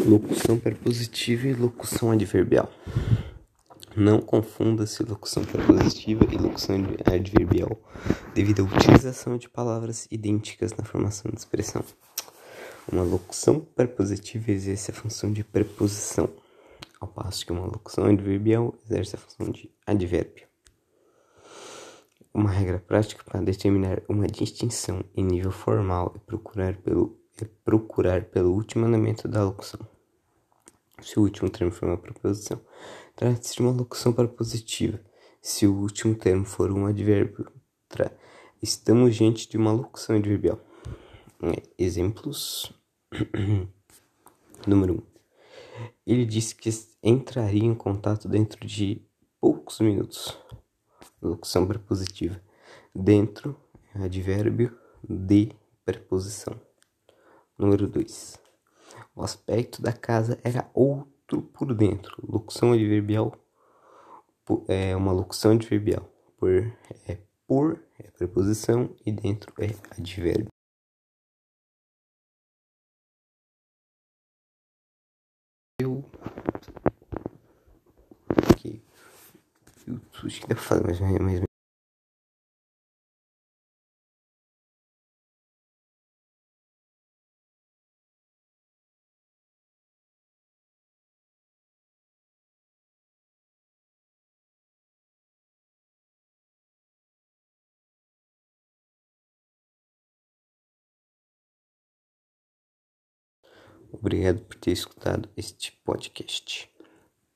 Locução prepositiva e locução adverbial. Não confunda-se locução prepositiva e locução adverbial devido à utilização de palavras idênticas na formação da expressão. Uma locução prepositiva exerce a função de preposição, ao passo que uma locução adverbial exerce a função de advérbio. Uma regra prática para determinar uma distinção em nível formal é procurar pelo, é procurar pelo último elemento da locução. Se o último termo for uma preposição, trata-se de uma locução prepositiva. Se o último termo for um advérbio, estamos diante de uma locução adverbial. É, exemplos. Número 1. Um. Ele disse que entraria em contato dentro de poucos minutos locução prepositiva. Dentro, advérbio de preposição. Número 2. O aspecto da casa era outro por dentro. Locução adverbial é uma locução adverbial. Por é por é preposição e dentro é advérbio. Eu o sushi deve fazer, mas, mas Obrigado por ter escutado este podcast.